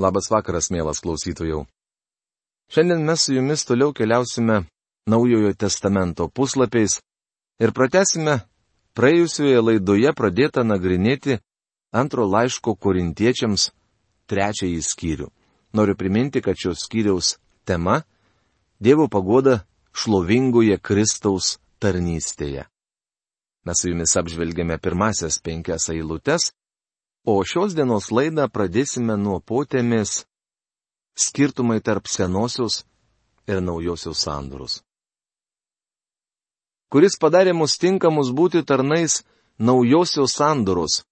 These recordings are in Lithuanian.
Labas vakaras, mielas klausytojų. Šiandien mes su jumis toliau keliausime Naujojo testamento puslapiais ir pratesime praėjusioje laidoje pradėtą nagrinėti antro laiško korintiečiams trečiąjį skyrių. Noriu priminti, kad šios skyriaus tema - Dievo pagoda šlovingoje Kristaus tarnystėje. Mes su jumis apžvelgėme pirmasias penkias eilutes, o šios dienos laidą pradėsime nuo potėmės skirtumai tarp senosios ir naujosios sandoros. Kuris padarė mus tinkamus būti tarnais naujosios sandoros,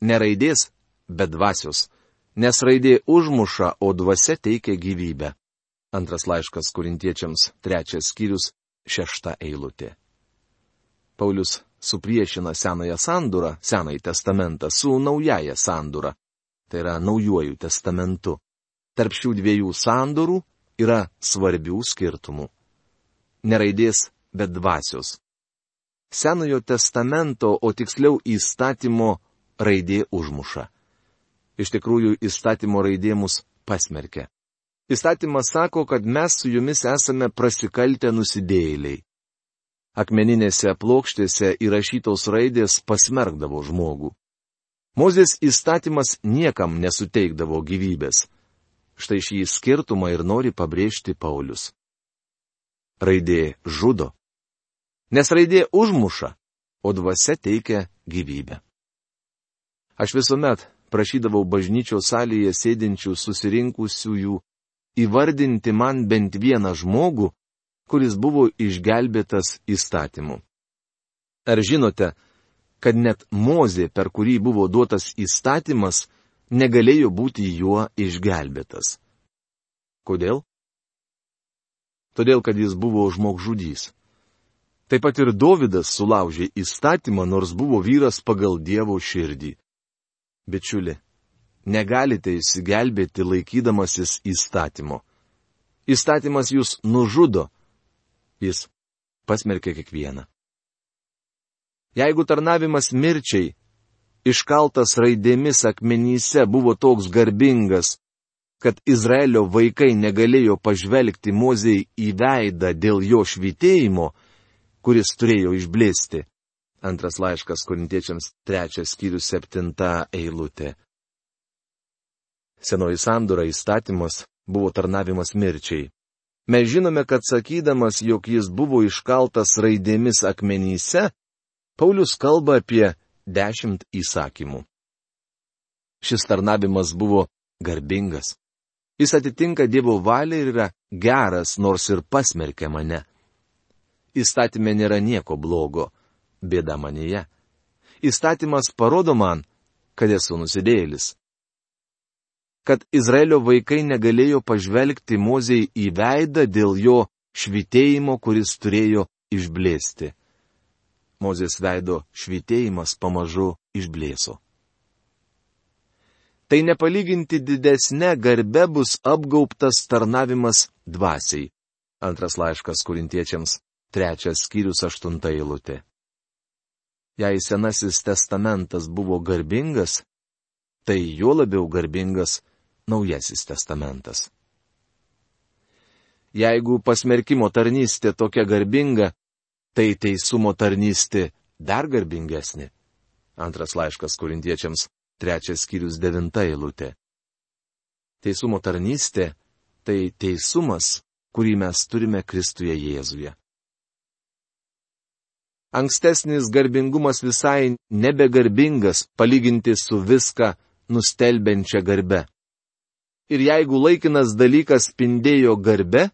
ne raidės, bet dvasios, nes raidė užmuša, o dvasia teikia gyvybę. Antras laiškas kurintiečiams, trečias skyrius, šešta eilutė. Paulius supriešina Senąją sandūrą, Senąjį testamentą su Naujaja sandūra, tai yra Naujuoju testamentu. Tarp šių dviejų sandūrų yra svarbių skirtumų. Neraidės, bet dvasios. Senojo testamento, o tiksliau įstatymo raidė užmuša. Iš tikrųjų, įstatymo raidė mus pasmerkia. Įstatymas sako, kad mes su jumis esame prasikaltę nusidėjėliai akmeninėse plokštėse įrašytos raidės pasmergdavo žmogų. Mozės įstatymas niekam nesuteikdavo gyvybės. Štai šį skirtumą ir nori pabrėžti Paulius. Raidė žudo. Nes raidė užmuša, o dvasia teikia gyvybę. Aš visuomet prašydavau bažnyčios salėje sėdinčių susirinkusiųjų įvardinti man bent vieną žmogų, kuris buvo išgelbėtas įstatymu. Ar žinote, kad net Mozė, per kurį buvo duotas įstatymas, negalėjo būti juo išgelbėtas? Kodėl? Todėl, kad jis buvo žmogžudys. Taip pat ir Dovydas sulaužė įstatymą, nors buvo vyras pagal Dievo širdį. Bičiuli, negalite įsigelbėti laikydamasis įstatymo. Įstatymas jūs nužudo, Jis pasmerkė kiekvieną. Jeigu tarnavimas mirčiai, iškaltas raidėmis akmenyse buvo toks garbingas, kad Izraelio vaikai negalėjo pažvelgti Mozei į veidą dėl jo švitėjimo, kuris turėjo išblėsti. Antras laiškas korintiečiams trečias skyrius septinta eilutė. Senoji sandora įstatymas buvo tarnavimas mirčiai. Mes žinome, kad sakydamas, jog jis buvo iškaltas raidėmis akmenyse, Paulius kalba apie dešimt įsakymų. Šis tarnavimas buvo garbingas. Jis atitinka Dievo valią ir yra geras, nors ir pasmerkia mane. Įstatymė nėra nieko blogo, bėda manyje. Įstatymas parodo man, kad esu nusidėlis kad Izraelio vaikai negalėjo pažvelgti Mozei į veidą dėl jo švitėjimo, kuris turėjo išblėsti. Mozės veido švitėjimas pamažu išblėso. Tai nepalyginti didesnė garbe bus apgauptas tarnavimas dvasiai. Antras laiškas kurintiečiams, trečias skyrius aštunta eilutė. Jei senasis testamentas buvo garbingas, tai jo labiau garbingas Naujasis testamentas. Jeigu pasmerkimo tarnystė tokia garbinga, tai teisumo tarnystė dar garbingesnė. Antras laiškas kurintiečiams, trečias skyrius devinta eilutė. Teisumo tarnystė - tai teisumas, kurį mes turime Kristuje Jėzuje. Ankstesnis garbingumas visai nebegarbingas palyginti su viską nustelbenčia garbe. Ir jeigu laikinas dalykas spindėjo garbe,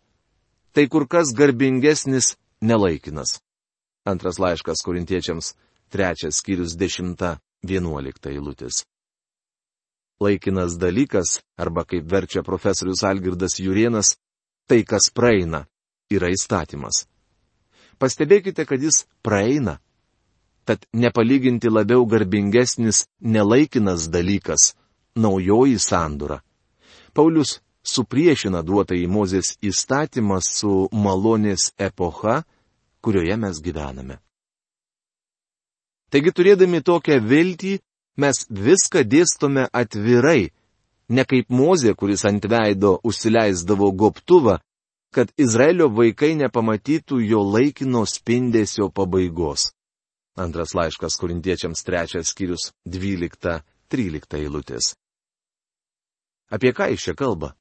tai kur kas garbingesnis nelaikinas. Antras laiškas korintiečiams, trečias skyrius dešimta, vienuolikta eilutės. Laikinas dalykas, arba kaip verčia profesorius Algirdas Jurienas, tai kas praeina, yra įstatymas. Pastebėkite, kad jis praeina. Tad nepalyginti labiau garbingesnis nelaikinas dalykas - naujoji sandura. Paulius supriešina duotą į Mozės įstatymą su malonės epocha, kurioje mes gyvename. Taigi turėdami tokią viltį, mes viską dėstome atvirai, ne kaip mozė, kuris ant veido užsileisdavo gobtuvą, kad Izraelio vaikai nepamatytų jo laikino spindesio pabaigos. Antras laiškas korintiečiams trečias skyrius 12-13 eilutės. Apie ką iš čia kalba?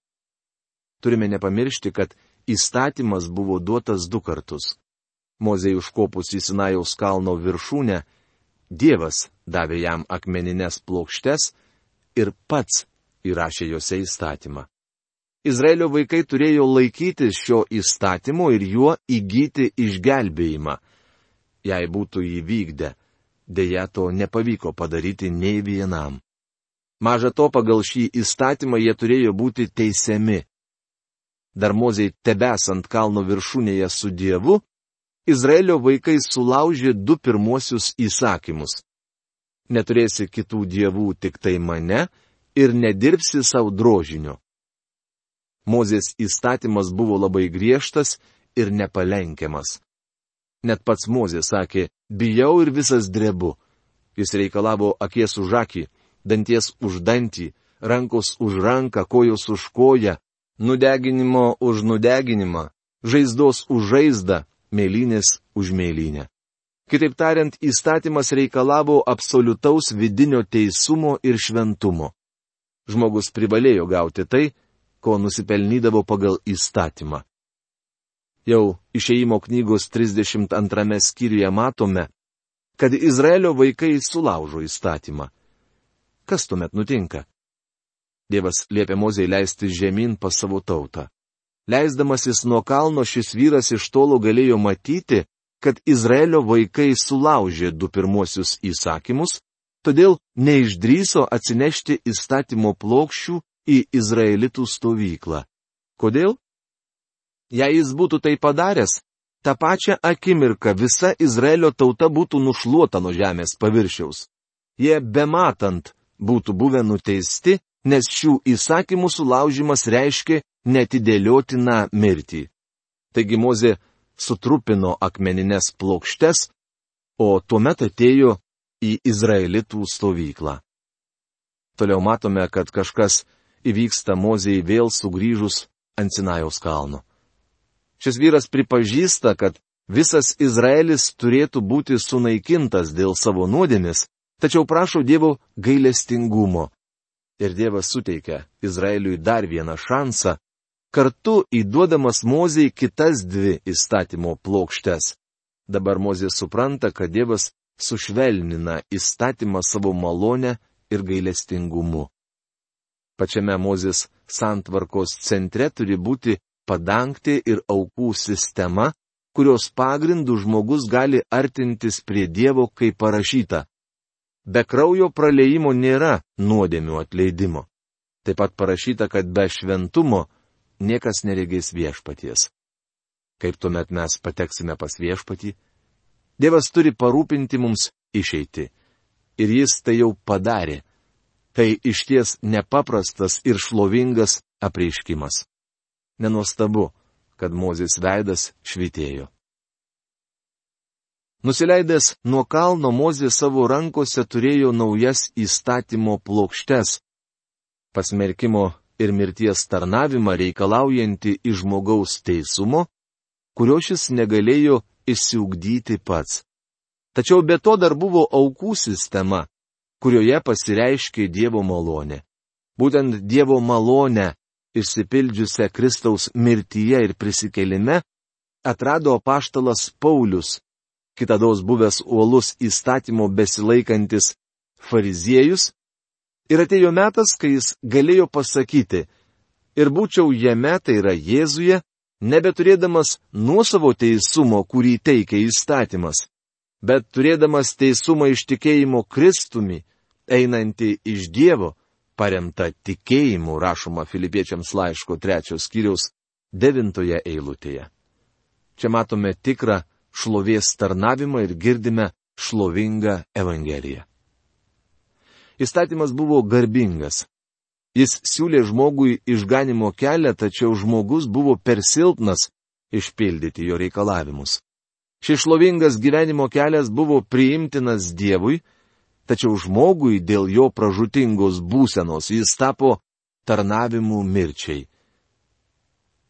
Turime nepamiršti, kad įstatymas buvo duotas du kartus. Mozei užkopus į Sinajaus kalno viršūnę, Dievas davė jam akmeninės plokštes ir pats įrašė juose įstatymą. Izraelio vaikai turėjo laikytis šio įstatymo ir juo įgyti išgelbėjimą. Jei būtų įvykdę, dėja to nepavyko padaryti nei vienam. Maža to, pagal šį įstatymą jie turėjo būti teisiami. Dar moziai tebesant kalno viršūnėje su Dievu, Izraelio vaikai sulaužė du pirmuosius įsakymus. Neturėsi kitų dievų tik tai mane ir nedirbsi savo drožinio. Mozės įstatymas buvo labai griežtas ir nepalenkiamas. Net pats Mozė sakė, bijau ir visas drebu. Jis reikalavo akies už akį, danties už dantį, rankos už ranką, kojos už koją, nudeginimo už nudeginimą, žaizdos už žaizdą, mėlynės už mėlynę. Kitaip tariant, įstatymas reikalavo absoliutaus vidinio teisumo ir šventumo žmogus privalėjo gauti tai, ko nusipelnydavo pagal įstatymą. Jau išeimo knygos 32 skyriuje matome, kad Izraelio vaikai sulaužo įstatymą. Kas tuomet nutinka? Dievas liepia Mozei leisti žemyn pas savo tautą. Leisdamasis nuo kalno šis vyras iš tolo galėjo matyti, kad Izraelio vaikai sulaužė du pirmuosius įsakymus todėl neišdryso atsinešti įstatymo plokščių į izraelitų stovyklą. Kodėl? Jei jis būtų tai padaręs, tą pačią akimirką visa Izraelio tauta būtų nušluota nuo žemės paviršiaus. Jie bematant būtų buvę nuteisti, nes šių įsakymų sulaužimas reiškia netidėliotiną mirtį. Taigi Mozė sutrupino akmeninės plokštes, o tuomet atėjo į Izraelitų stovyklą. Toliau matome, kad kažkas įvyksta Mozijai vėl sugrįžus ant Sinajaus kalno. Šis vyras pripažįsta, kad visas Izraelis turėtų būti sunaikintas dėl savo nuodėmis, tačiau prašo Dievo gailestingumo. Ir Dievas suteikia Izraeliui dar vieną šansą, kartu įduodamas Mozijai kitas dvi įstatymo plokštes. Dabar Mozė supranta, kad Dievas sušvelnina įstatymą savo malonę ir gailestingumu. Pačiame Mozės santvarkos centre turi būti padangti ir aukų sistema, kurios pagrindų žmogus gali artintis prie Dievo, kaip parašyta. Be kraujo praleimo nėra nuodėmių atleidimo. Taip pat parašyta, kad be šventumo niekas neregės viešpaties. Kaip tuomet mes pateksime pas viešpatį? Dievas turi parūpinti mums išeiti. Ir jis tai jau padarė. Tai išties nepaprastas ir šlovingas apreiškimas. Nenuostabu, kad Mozės veidas švitėjo. Nusileidęs nuo kalno Mozė savo rankose turėjo naujas įstatymo plokštes. Pasmerkimo ir mirties tarnavimą reikalaujanti iš žmogaus teisumo, kurio šis negalėjo išsiugdyti pats. Tačiau be to dar buvo aukų sistema, kurioje pasireiškė Dievo malonė. Būtent Dievo malonę, išsipildžiusią Kristaus mirtyje ir prisikelime, atrado apaštalas Paulius, kitados buvęs uolus įstatymo besilaikantis fariziejus, ir atėjo metas, kai jis galėjo pasakyti, ir būčiau jame, tai yra Jėzuje, nebeturėdamas nuosavo teisumo, kurį teikia įstatymas, bet turėdamas teisumą iš tikėjimo Kristumi, einantį iš Dievo, paremta tikėjimu, rašoma Filipiečiams laiško trečios skyriaus devintoje eilutėje. Čia matome tikrą šlovės tarnavimą ir girdime šlovingą Evangeliją. Įstatymas buvo garbingas, Jis siūlė žmogui išganimo kelią, tačiau žmogus buvo per silpnas išpildyti jo reikalavimus. Šis šlovingas gyvenimo kelias buvo priimtinas Dievui, tačiau žmogui dėl jo pražutingos būsenos jis tapo tarnavimu mirčiai.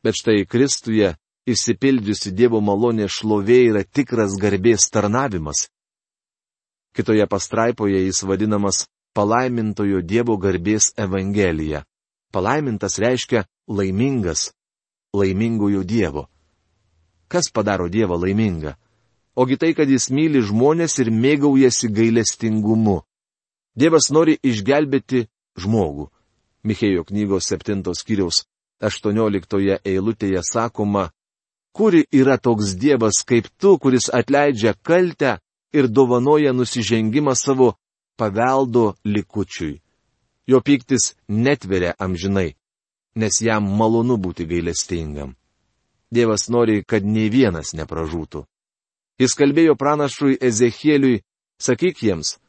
Bet štai Kristuje išsipildžiusi Dievo malonė šlovė yra tikras garbės tarnavimas. Kitoje pastraipoje jis vadinamas palaimintojo Dievo garbės evangelija. Palaimintas reiškia laimingas, laimingojo Dievo. Kas padaro Dievą laimingą? Ogi tai, kad jis myli žmonės ir mėgaujasi gailestingumu. Dievas nori išgelbėti žmogų. Michėjo knygos 7 skyriaus 18 eilutėje sakoma, kuri yra toks Dievas kaip tu, kuris atleidžia kaltę ir dovanoja nusižengimą savo paveldo likučiui. Jo piktis netveria amžinai, nes jam malonu būti gailestingam. Dievas nori, kad nei vienas nepražūtų. Jis kalbėjo pranašui Ezechieliui, sakyk jiems,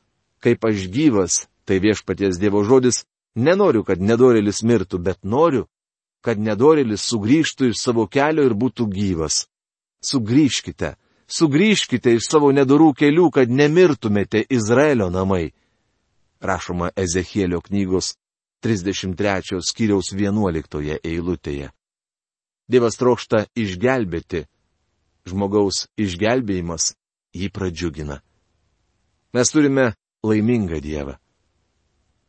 kaip aš gyvas, tai viešpaties Dievo žodis, nenoriu, kad nedorelis mirtų, bet noriu, kad nedorelis sugrįžtų iš savo kelio ir būtų gyvas. Sugrįžkite, sugrįžkite iš savo nedorų kelių, kad nemirtumėte Izraelio namai. Rašoma Ezechielio knygos 33 skyriaus 11 eilutėje. Dievas trokšta išgelbėti. Žmogaus išgelbėjimas jį pradžiugina. Mes turime laimingą Dievą.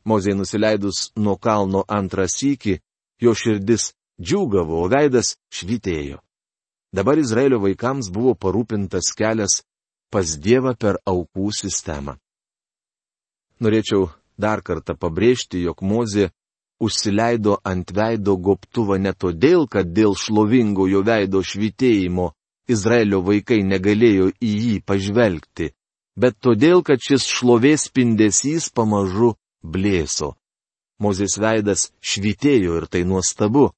Mozei nusileidus nuo kalno antrą sykį, jo širdis džiūgavo, o veidas švitėjo. Dabar Izraelio vaikams buvo parūpintas kelias pas Dievą per aukų sistemą. Norėčiau dar kartą pabrėžti, jog Mozė užsileido ant veido goptuvą ne todėl, kad dėl šlovingojo veido švitėjimo Izraelio vaikai negalėjo į jį pažvelgti, bet todėl, kad šis šlovės spindesys pamažu blėso. Mozės veidas švitėjo ir tai nuostabu,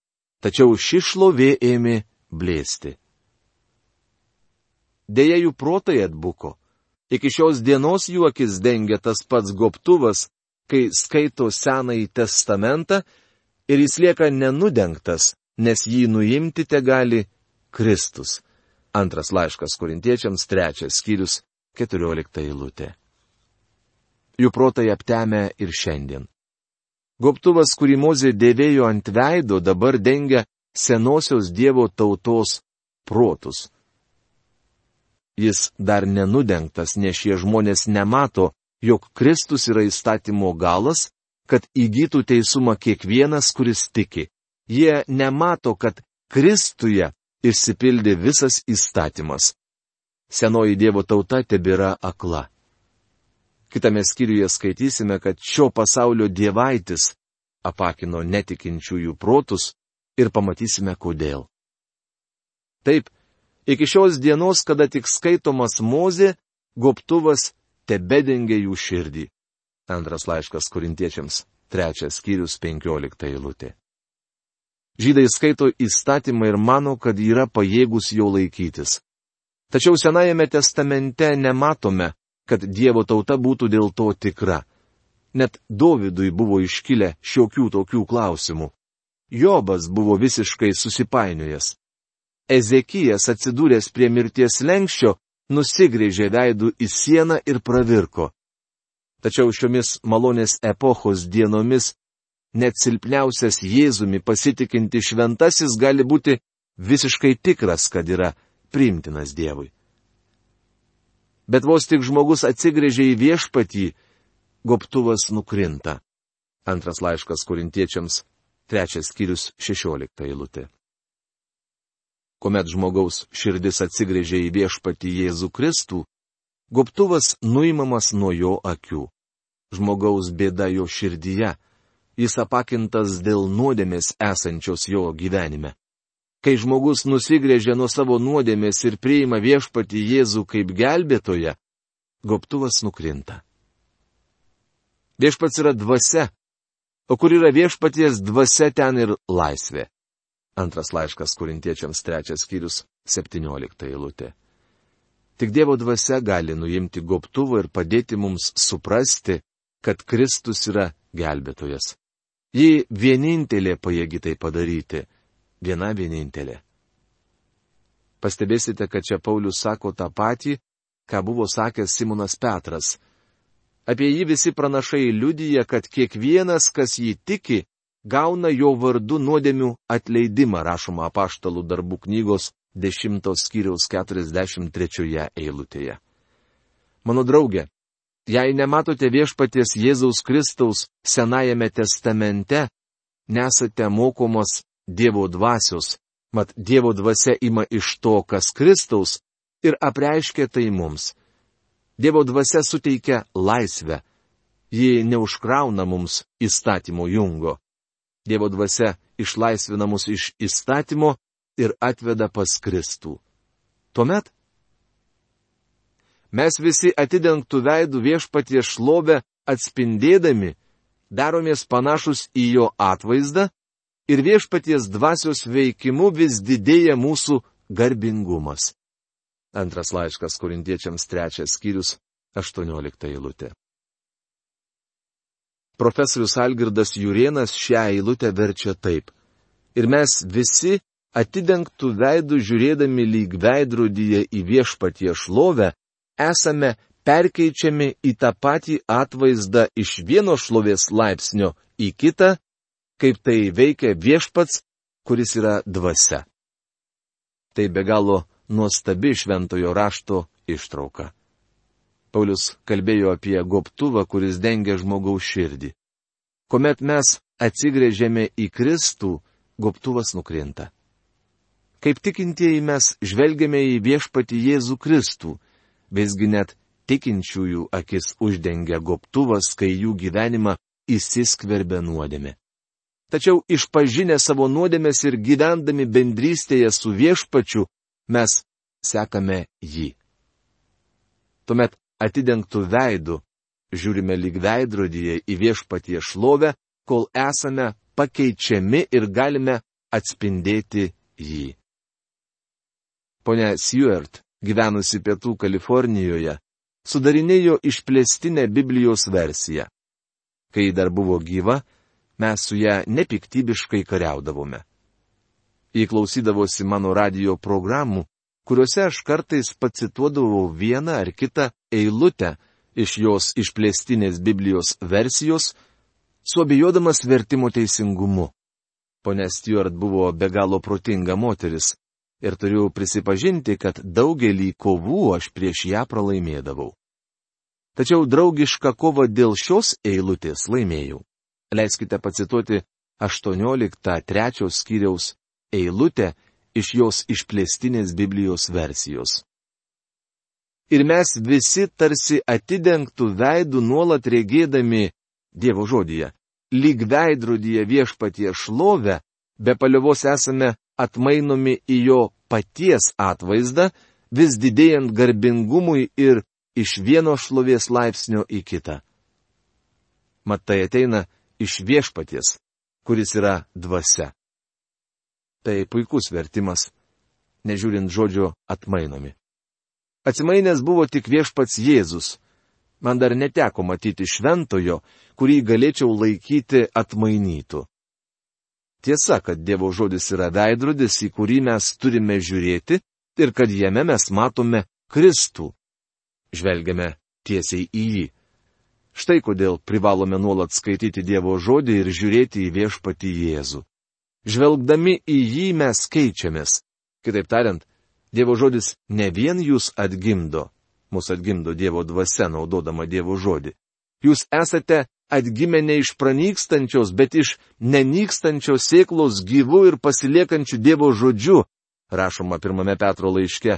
tačiau ši šlovė ėmė blėsti. Deja, jų protai atbuko. Iki šios dienos jų akis dengia tas pats goptuvas, kai skaito Senąjį testamentą ir jis lieka nenudengtas, nes jį nuimti te gali Kristus. Antras laiškas korintiečiams, trečias skyrius, keturiolikta eilutė. Jų protai aptemę ir šiandien. Gobtuvas, kurį Mozė dėvėjo ant veido, dabar dengia senosios Dievo tautos protus. Jis dar nenudengtas, nes šie žmonės nemato, jog Kristus yra įstatymo galas, kad įgytų teisumą kiekvienas, kuris tiki. Jie nemato, kad Kristuje išsipildė visas įstatymas. Senoji Dievo tauta tebėra akla. Kitame skyriuje skaitysime, kad šio pasaulio dievaitis apakino netikinčiųjų protus ir pamatysime kodėl. Taip, iki šios dienos, kada tik skaitomas mozė, goptuvas tebedengia jų širdį. Antras laiškas korintiečiams, trečias skyrius, penkiolikta eilutė. Žydai skaito įstatymą ir mano, kad yra pajėgus jo laikytis. Tačiau Senajame testamente nematome, kad Dievo tauta būtų dėl to tikra. Net Dovydui buvo iškilę šiokių tokių klausimų. Jobas buvo visiškai susipainiojęs. Ezekijas atsidūręs prie mirties lenkščio, nusigrėžė veidų į sieną ir pravirko. Tačiau šiomis malonės epochos dienomis net silpniausias Jėzumi pasitikinti šventasis gali būti visiškai tikras, kad yra priimtinas Dievui bet vos tik žmogus atsigrėžia į viešpatį, goptuvas nukrinta. Antras laiškas korintiečiams, trečias skyrius, šešiolikta eilutė. Komet žmogaus širdis atsigrėžia į viešpatį Jėzų Kristų, goptuvas nuimamas nuo jo akių. Žmogaus bėda jo širdyje, jis apakintas dėl nuodėmės esančios jo gyvenime. Kai žmogus nusigrėžia nuo savo nuodėmės ir priima viešpati Jėzų kaip gelbėtoje, goptuvas nukrinta. Viešpats yra dvasia, o kur yra viešpaties dvasia, ten ir laisvė. Antras laiškas kurintiečiams trečias skyrius, septyniolikta eilutė. Tik Dievo dvasia gali nuimti goptuvą ir padėti mums suprasti, kad Kristus yra gelbėtojas. Ji vienintelė pajėgi tai padaryti viena vienintelė. Pastebėsite, kad čia Paulius sako tą patį, ką buvo sakęs Simonas Petras. Apie jį visi pranašai liudyja, kad kiekvienas, kas jį tiki, gauna jo vardu nuodėmių atleidimą, rašoma apaštalų darbų knygos 10 skyriaus 43 eilutėje. Mano draugė, jei nematote viešpaties Jėzaus Kristaus Senajame testamente, nesate mokomos Dievo dvasios, mat Dievo dvasia ima iš to, kas Kristaus, ir apreiškia tai mums. Dievo dvasia suteikia laisvę, ji neužkrauna mums įstatymo jungo. Dievo dvasia išlaisvina mus iš įstatymo ir atveda pas Kristų. Tuomet mes visi atidengtų veidų viešpatie šlovę atspindėdami, daromės panašus į jo atvaizdą ir viešpaties dvasios veikimu vis didėja mūsų garbingumas. Antras laiškas korintiečiams trečias skyrius, aštuoniolikta eilutė. Profesorius Algirdas Jurienas šią eilutę verčia taip. Ir mes visi atidengtų veidų žiūrėdami lyg veidrodyje į viešpatie šlovę, esame perkeičiami į tą patį atvaizdą iš vieno šlovės laipsnio į kitą, kaip tai veikia viešpats, kuris yra dvasia. Tai be galo nuostabi šventojo rašto ištrauka. Paulius kalbėjo apie gobtuvą, kuris dengia žmogaus širdį. Komet mes atsigrėžėme į Kristų, gobtuvas nukrinta. Kaip tikintieji mes žvelgiame į viešpati Jėzų Kristų, visgi net tikinčiųjų akis uždengia gobtuvas, kai jų gyvenimą įsiskverbia nuodėmė. Tačiau išpažinę savo nuodėmės ir gyvendami bendrystėje su viešpačiu, mes sekame jį. Tuomet atidengtų veidų žiūrime lyg veidrodyje į viešpatie šlovę, kol esame pakeičiami ir galime atspindėti jį. Pone Seward, gyvenusi pietų Kalifornijoje, sudarinėjo išplėstinę Biblijos versiją. Kai dar buvo gyva, mes su ją nepiktybiškai kariaudavome. Jį klausydavosi mano radio programų, kuriuose aš kartais pacituodavau vieną ar kitą eilutę iš jos išplėstinės Biblijos versijos, suabijodamas vertimo teisingumu. Pone Stuart buvo be galo protinga moteris, ir turiu prisipažinti, kad daugelį kovų aš prieš ją pralaimėdavau. Tačiau draugišką kovą dėl šios eilutės laimėjau. Leiskite pacituoti 18.3 skyriaus eilutę iš jos išplėstinės Biblijos versijos. Ir mes visi tarsi atidengtų veidų nuolat regėdami Dievo žodyje, lyg veidrodyje viešpatie šlovę, be paliovos esame atmainomi į jo paties atvaizdą, vis didėjant garbingumui ir iš vieno šlovės laipsnio į kitą. Mat tai ateina iš viešpaties, kuris yra dvasia. Tai puikus vertimas, nežiūrint žodžio atmainomi. Atsimainęs buvo tik viešpats Jėzus. Man dar neteko matyti šventojo, kurį galėčiau laikyti atmainytų. Tiesa, kad Dievo žodis yra veidrodis, į kurį mes turime žiūrėti ir kad jame mes matome Kristų. Žvelgiame tiesiai į jį. Štai kodėl privalome nuolat skaityti Dievo žodį ir žiūrėti į viešpatį Jėzų. Žvelgdami į jį mes keičiamės. Kitaip tariant, Dievo žodis ne vien jūs atgimdo, mus atgimdo Dievo dvasia naudodama Dievo žodį. Jūs esate atgimė ne iš pranykstančios, bet iš nenykstančios sėklos gyvų ir pasiliekančių Dievo žodžiu, rašoma pirmame Petro laiške,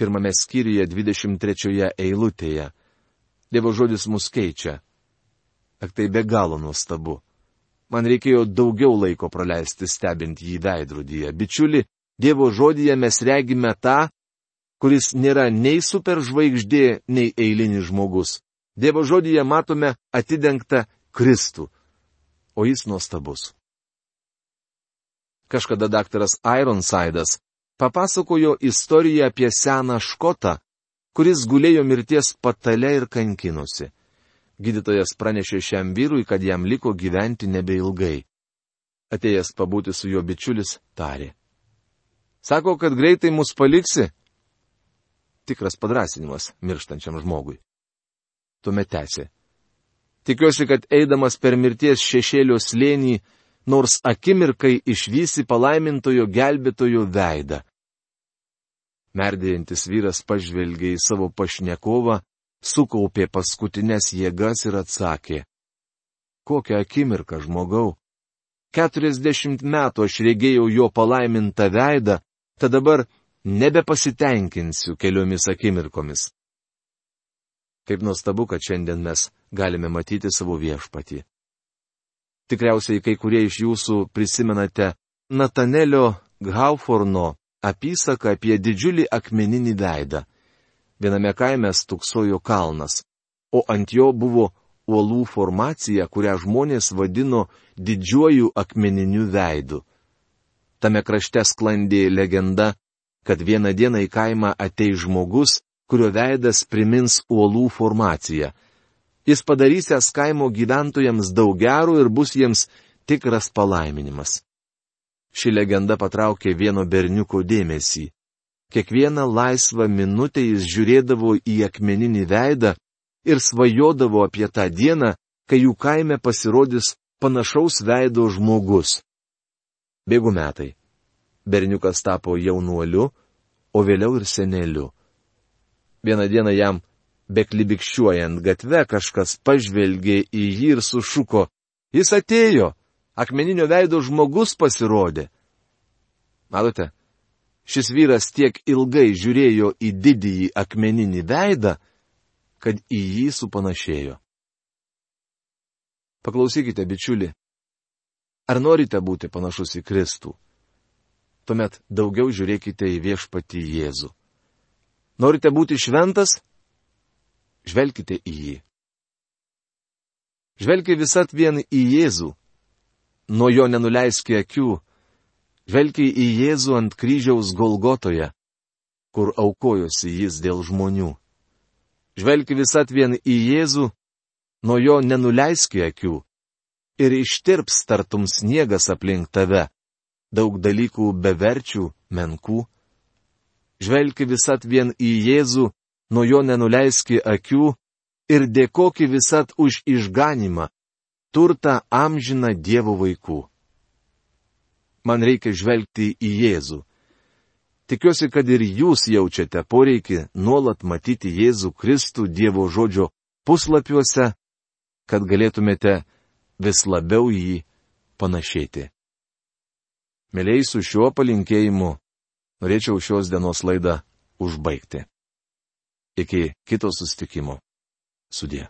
pirmame skyriuje 23 eilutėje. Dievo žodis mus keičia. Ak tai be galo nuostabu. Man reikėjo daugiau laiko praleisti stebint jį veidrodyje. Bičiuli, Dievo žodyje mes regime tą, kuris nėra nei superžvaigždė, nei eilinis žmogus. Dievo žodyje matome atidengtą Kristų, o jis nuostabus. Kažkada daktaras Ironsidas papasakojo istoriją apie seną škotą, kuris gulėjo mirties patale ir kankinosi. Gydytojas pranešė šiam vyrui, kad jam liko gyventi nebeilgai. Atėjęs pabūti su jo bičiulis, tarė. Sako, kad greitai mus paliksi. Tikras padrasinimas mirštančiam žmogui. Tuomet tęsė. Tikiuosi, kad eidamas per mirties šešėlio slėnį, nors akimirkai išvysi palaimintojo gelbėtojo veidą. Merdėjantis vyras pažvelgė į savo pašnekovą, sukaupė paskutinės jėgas ir atsakė. Kokią akimirką žmogau? Keturiasdešimt metų aš regėjau jo palaimintą veidą, tad dabar nebepasitenkinsiu keliomis akimirkomis. Kaip nuostabu, kad šiandien mes galime matyti savo viešpatį. Tikriausiai kai kurie iš jūsų prisimenate Natanelio Gauforno apysaką apie didžiulį akmeninį veidą. Viename kaime stuksojo kalnas, o ant jo buvo uolų formacija, kurią žmonės vadino didžiuoju akmeniniu veidu. Tame krašte sklandė legenda, kad vieną dieną į kaimą ateis žmogus, kurio veidas primins uolų formaciją. Jis padarysęs kaimo gyventojams daug gerų ir bus jiems tikras palaiminimas. Ši legenda patraukė vieno berniuko dėmesį. Kiekvieną laisvą minutę jis žiūrėdavo į akmeninį veidą ir svajodavo apie tą dieną, kai jų kaime pasirodys panašaus veido žmogus. Bėgu metai. Berniukas tapo jaunuoliu, o vėliau ir seneliu. Vieną dieną jam, beklibikščiuojant gatve, kažkas pažvelgė į jį ir sušuko. Jis atėjo, akmeninio veido žmogus pasirodė. Matote, šis vyras tiek ilgai žiūrėjo į didįjį akmeninį veidą, kad į jį supanašėjo. Paklausykite, bičiuli, ar norite būti panašus į Kristų? tuomet daugiau žiūrėkite į viešpatį Jėzų. Norite būti šventas? Žvelkite į jį. Žvelgia visat vien į Jėzų. Nuo jo nenuleiski akių. Žvelgia į Jėzų ant kryžiaus Golgotoje, kur aukojosi jis dėl žmonių. Žvelgia visat vien į Jėzų, nuo jo nenuleiski akių. Ir ištirps tartum sniegas aplink tave daug dalykų beverčių, menkų. Žvelgi visat vien į Jėzų, nuo jo nenuleiski akių ir dėkoki visat už išganimą, turtą amžiną Dievo vaikų. Man reikia žvelgti į Jėzų. Tikiuosi, kad ir jūs jaučiate poreikį nuolat matyti Jėzų Kristų Dievo žodžio puslapiuose, kad galėtumėte vis labiau jį panašėti. Mėlyjei su šiuo palinkėjimu norėčiau šios dienos laidą užbaigti. Iki kito sustikimo. Sudė.